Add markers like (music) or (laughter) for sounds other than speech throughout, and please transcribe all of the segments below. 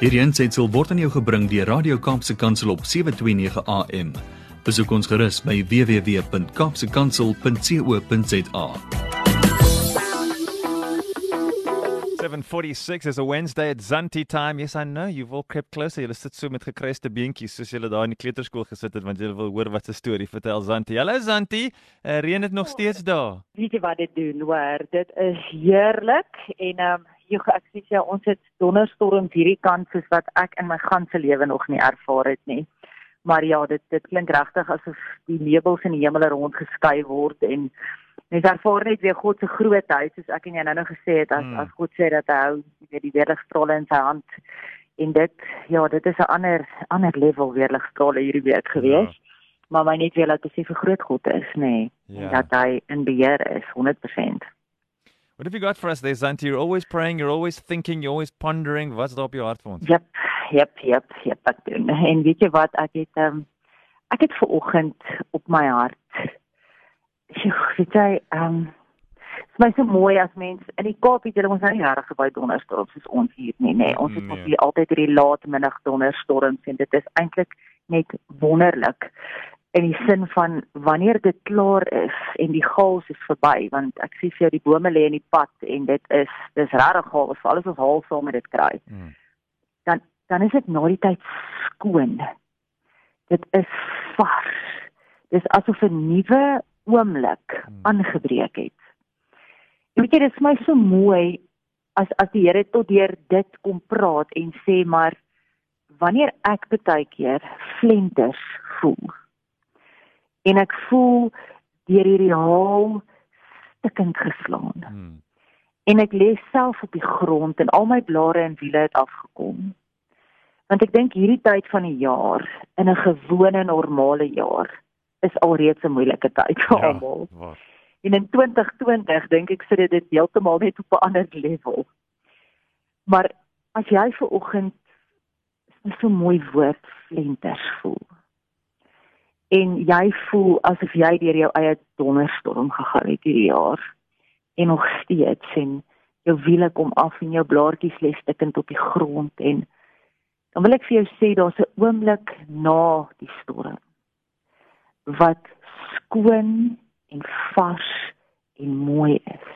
Hierdie aanseit word aan jou gebring deur Radio Kaapse Kansel op 7:29 AM. Besoek ons gerus by www.kapsekansel.co.za. 7:46 is a Wednesday at Zanti time. Yes, I know you've all crept closer. Julle sit so met gekruiste beentjies soos julle daar in die kleuterskool gesit het want julle wil hoor wat se storie vertel Zanti. Hallo Zanti, uh, reën dit nog steeds daar? Weet jy wat dit doen? Hoor, dit is heerlik en ehm um, jy ek sê ja, ons het donderstorms hierdie kant soos wat ek in my ganse lewe nog nie ervaar het nie. Maar ja, dit dit klink regtig asof die nebels in die hemel rond geskei word en mens ervaar net weer God se grootheid soos ek en jy nou-nou gesê het as hmm. as God sê dat hy hou weet die weerligstrale in sy hand en dit ja, dit is 'n ander ander level weerligstrale hierdie week gewees. Ja. Maar my net weer laat besef hoe groot God is, nê, nee, ja. dat hy in beheer is 100%. What have you got for us there, Zanti? You're always praying, you're always thinking, you're always pondering. What's op your heart for ons? Yep, yep, yep, yep. Ek doen. En weet jy wat, ek het um, ek het ver oggend op my hart. Sjoe, weet jy, ehm um, Dit is so mooi as mens in die Kaap het ons nou nie regtig baie donderstorms soos ons hier nie, nê. Ons het nee. hier altyd hierdie laatmiddag donderstorms en dit is eintlik net wonderlik in die sin van wanneer dit klaar is en die gaals is verby want ek sien vir jou die bome lê in die pad en dit is dis regtig gaals vir alles ons haal saam met dit kry. Hmm. Dan dan is dit na die tyd skoon. Dit is vars. Dis asof 'n nuwe oomblik hmm. aangebreek het. En weet jy dit is my so mooi as as die Here tot deur dit kom praat en sê maar wanneer ek baie keer flenters voel en ek voel deur hierdie haal stikkend geslaan. Hmm. En ek lê self op die grond en al my blare en wiele het afgekom. Want ek dink hierdie tyd van die jaar in 'n gewone normale jaar is alreeds 'n moeilike tyd vir ja, almal. En in 2020 dink ek sit dit heeltemal net op 'n ander level. Maar as jy ver oggend so mooi woord flenters voel en jy voel asof jy deur jou eie donderstorm gegaan het hierdie jaar. En nog steeds en jou wiele kom af en jou blaartjies lê stikkend op die grond en dan wil ek vir jou sê daar's 'n oomblik na die storm wat skoon en vars en mooi is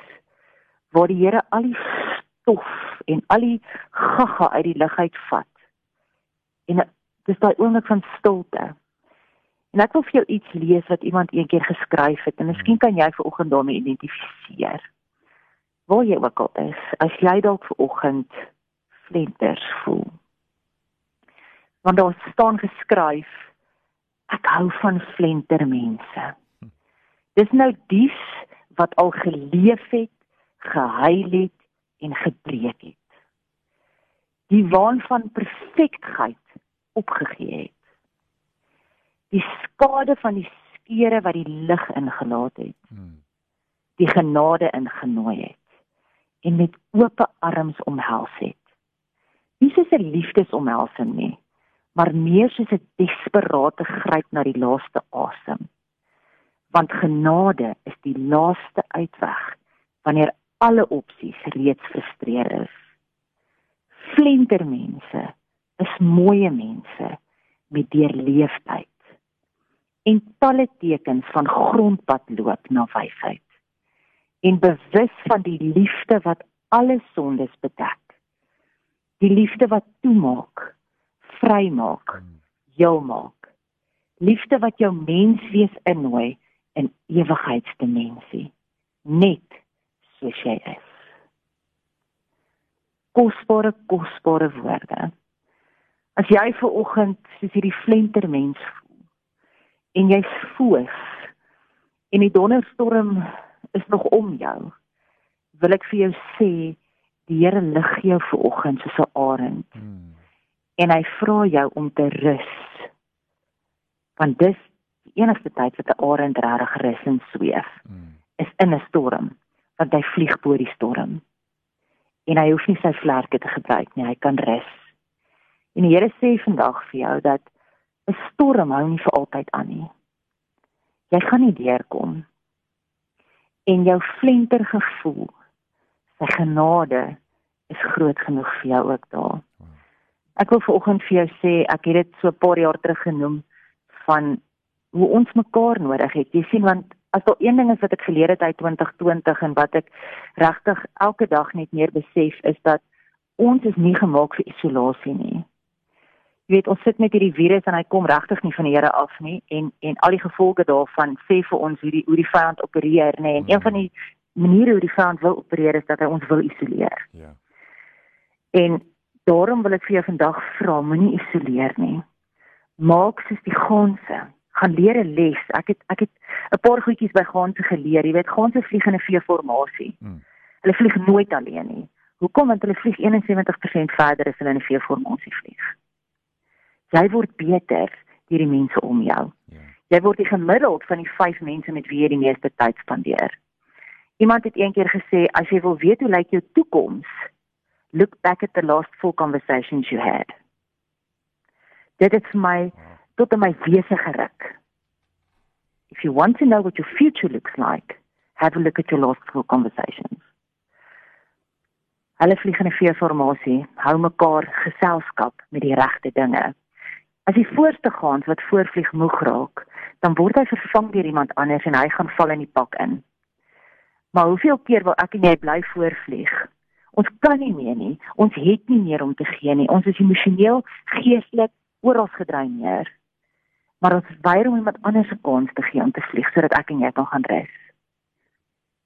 waar die Here al die stof en al die gaga uit die lug uitvat. En dis daai oomblik van stilte En ek wil vir jou iets lees wat iemand eendag geskryf het en miskien kan jy vanoggend daarmee identifiseer. Waar jy ook al is, as jy dalk vanoggend flenters voel. Want daar staan geskryf ek hou van flenter mense. Dis nou dies wat al geleef het, gehuil het en gebreek het. Die waan van perfektheid opgegee het die skade van die skere wat die lig ingelaat het. Hmm. Die genade ingenooi het en met oop arms omhels het. Nie soos 'n liefdesomhelsing nie, maar meer soos 'n desperate gryp na die laaste asem. Want genade is die laaste uitweg wanneer alle opsies reeds frustreer is. Flintermense is mooi mense met deurleefdheid en talle tekens van grondpad loop na wysheid. En bewus van die liefde wat alle sondes bedek. Die liefde wat toemaak vrymaak jou maak liefde wat jou menswees innooi in ewigheidsdimensie. Net soos jy is. Kosbare kosbare woorde. As jy ver oggend soos hierdie flenter mens en jy's foos en die donderstorm is nog om jou. Wil ek vir jou sê die Here lig jou ver oggend soos 'n arend. Hmm. en hy vra jou om te rus. Want dis die enigste tyd wat 'n arend regtig rus en sweef hmm. is in 'n storm want hy vlieg bo die storm. En hy hoef nie sy vlerke te gebruik nie hy kan rus. En die Here sê vandag vir jou dat 'n storm hou nie vir altyd aan nie. Jy gaan nie deurkom. En jou flenter gevoel, sy genade is groot genoeg vir jou ook daar. Ek wil vanoggend vir jou sê ek het dit so 'n paar jaar terug genoem van hoe ons mekaar nodig het. Jy sien want as daar een ding is wat ek geleer het uit 2020 en wat ek regtig elke dag net meer besef is dat ons is nie gemaak vir isolasie nie. Jy weet ons sit met hierdie virus en hy kom regtig nie van die Here af nie en en al die gevolge daarvan sê vir ons hoe die hoe die vyand opereer nê en een van die maniere hoe die vyand wil opereer is dat hy ons wil isoleer. Ja. En daarom wil ek vir jou vandag vra, moenie isoleer nie. Maak soos die ganse, gaan leer 'n les. Ek het ek het 'n paar goedjies by ganse geleer. Jy weet, ganse vlieg in 'n V-formasie. Hmm. Hulle vlieg nooit alleen nie. Hoekom? Want hulle vlieg 71% verder as hulle in 'n V-formasie vlieg. Jy word beter deur die mense om jou. Ja. Jy word die gemiddeld van die 5 mense met wie jy die meeste tyd spandeer. Iemand het eendag gesê as jy wil weet hoe lyk jou toekoms, look back at the last four conversations you had. Dit het vir my tot in my wese geruk. If you want to know what your future looks like, have a look at your last four conversations. Hulle vlieg in 'n V-formasie, hou mekaar geselskap met die regte dinge. As die voorste gaans wat voorvlieg moeg raak, dan word hy vervang deur iemand anders en hy gaan val in die pak in. Maar hoeveel keer wil ek en jy bly voorvlieg Ons kan nie meer nie. Ons het nie meer om te gee nie. Ons is emosioneel, geestelik oral gedreineer. Maar ons weier om iemand anders se kans te gee om te vlieg sodat ek en jy kan gaan rus.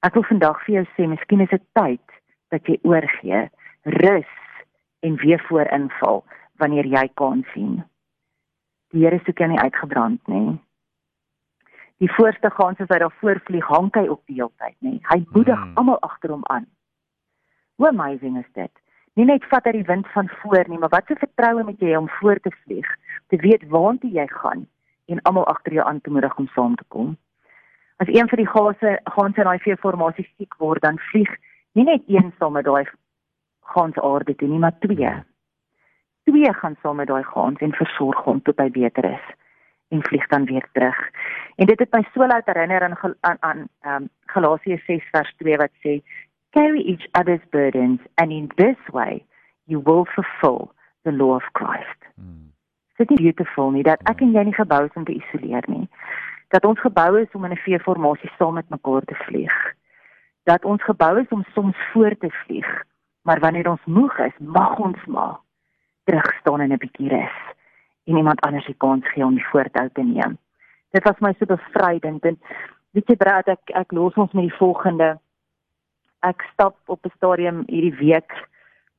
Ek wil vandag vir jou sê, miskien is dit tyd dat jy oorgee, rus en weer voorinval wanneer jy kan sien. Die Here soek jou nie uitgebrand nie. Die voorste gaan soos hy daar voorvlieg, hang hy op die hele tyd, nê. Hy moedig hmm. almal agter hom aan. Hoe amazing is dit? Nie net vat hy die wind van voor nie, maar wat 'n vertroue met jy om voor te vlieg, te weet waartoe jy gaan en almal agter jou aan te moedig om saam te kom. As een van die gase gaan sy daai V-formasie siek word, dan vlieg nie net een saam met daai gaan se aarde toe nie, maar twee. Twee gaan saam met daai gaan en versorg hom tot hy beter is en vlieg dan weer terug. En dit het my so laat herinner aan aan aan ehm um, Galasiërs 6 vers 2 wat sê carry each other's burdens, and in this way, you will fulfill the law of Christ. Mm. Dit is beautiful nie dat ek en jy nie gebou is om te isoleer nie. Dat ons gebou is om in 'n V-formasie saam met mekaar te vlieg. Dat ons gebou is om soms voor te vlieg, maar wanneer ons moeg is, mag ons maar terug staan en 'n bietjie rus en iemand anders die kans gee om die voortou te neem. Dit was my so bevrydend en weet jy Brad, ek ek los ons met die volgende ek stap op 'n stadium hierdie week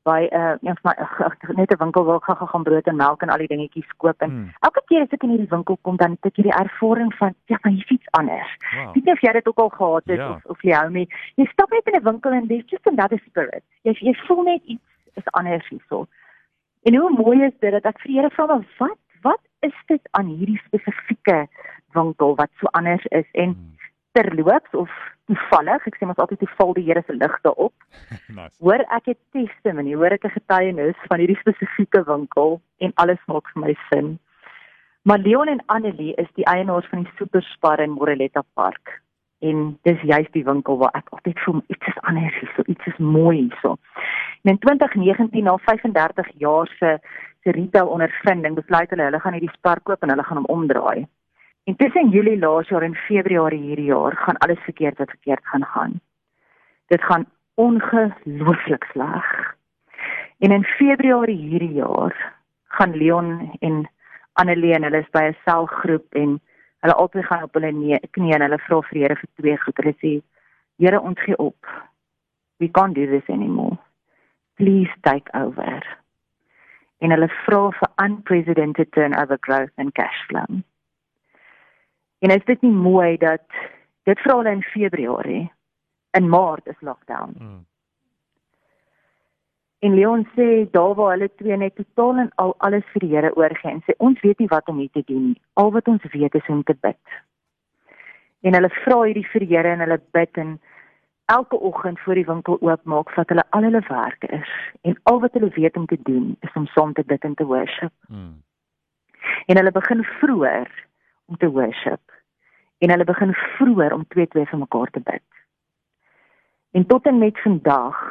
by 'n uh, een van my net 'n winkel waar ek gaan gaan brood en melk en al die dingetjies koop en hmm. elke keer as ek in hierdie winkel kom dan het ek hierdie ervaring van ja, maar hier's iets anders. Wow. Weet jy of jy dit ook al gehad het ja. of of jy hou nie. Jy stap net in 'n winkel en there's just another spirit. Jy jy voel net iets is anders hierso. En hoe mooi is dit dat ek vir Here vra wat wat is dit aan hierdie spesifieke winkel wat so anders is en hmm terloops of toevallig, ek sê mos altyd die val die Here se ligte op. (laughs) nice. Hoor ek 'n testimony, hoor ek 'n getuienis van hierdie spesifieke winkel en alles maak vir my sin. Maar Leon en Annelie is die eienaars van die Superspar in Moreletta Park. En dis juist die winkel waar ek altyd voel iets is anders hier, so iets is mooi hierso. En in 2019 na 35 jaar se se retail ondervinding besluit hulle hulle gaan hierdie spar koop en hulle gaan hom omdraai. En tussen Julie laas jaar en Februarie hierdie jaar gaan alles verkeerd wat verkeerd gaan gaan. Dit gaan ongelooflik sleg. En in Februarie hierdie jaar gaan Leon en Annelie en hulle is by 'n selgroep en hulle albei gaan op hulle knieë en hulle vra vir Here vir twee goed. Hulle sê: "Here, ons gee op. We can't do this anymore. Please take over." En hulle vra vir unprecedented turnover growth and cash flow. En is dit nie mooi dat dit vra hulle in Februarie in Maart is lockdown. Hmm. En Leon sê daar waar hulle twee net totaal en al alles vir die Here oorgee en sê ons weet nie wat om hier te doen nie. Al wat ons weet is om te bid. En hulle vra hierdie vir die Here en hulle bid en elke oggend voor die winkel oopmaak vat hulle al hulle werkers en al wat hulle weet om te doen is om saam te bid en te worship. Hmm. En hulle begin vroeër om te worship en hulle begin vroeër om twee twee vir mekaar te bid. En tot en met vandag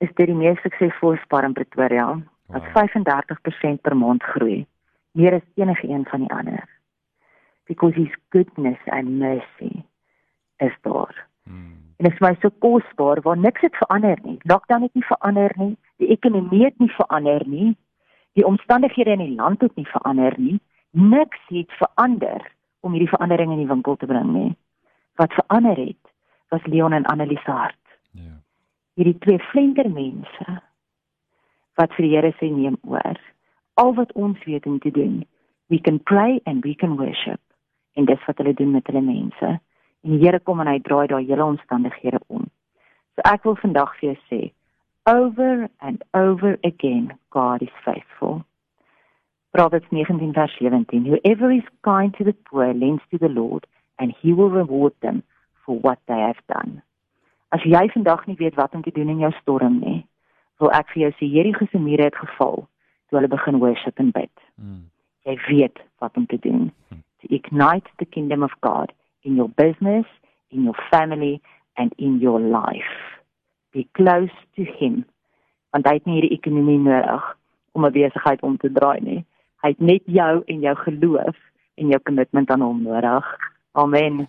is dit die mees suksesvolle spar in Pretoria. wat 35% per maand groei, meer as enige een van die ander. Because his goodness and mercy is daar. Hmm. En dit is my so kosbaar waar niks het verander nie. Lockdown het nie verander nie, die ekonomie het nie verander nie, die omstandighede in die land het nie verander nie. Niks het verander om hierdie verandering in die winkel te bring nie. Wat verander het was Leon en Annelise hart. Ja. Hierdie twee flinker mense wat vir die Here sê neem oor. Al wat ons weet om te doen, we can pray and we can worship. En dis wat hulle doen met hulle mense. En die Here kom en hy draai daai hele omstandighede om. So ek wil vandag vir jou sê, over and over again, God is faithful. Proverbs 19 vers 17 Whoever is kind to the poor lends to the Lord and he will reward them for what they have done. As jy vandag nie weet wat om te doen in jou storm nie, wil ek vir jou sê Jericho se mure het geval toe hulle begin worship en bid. Mm. Jy weet wat om te doen. Mm. To ignite the kingdom of God in your business, in your family and in your life. Be close to him. Want hy het nie hierdie ekonomie nodig om 'n besigheid om te draai nie. Hy het net jou en jou geloof en jou kommitment aan hom nodig. Amen.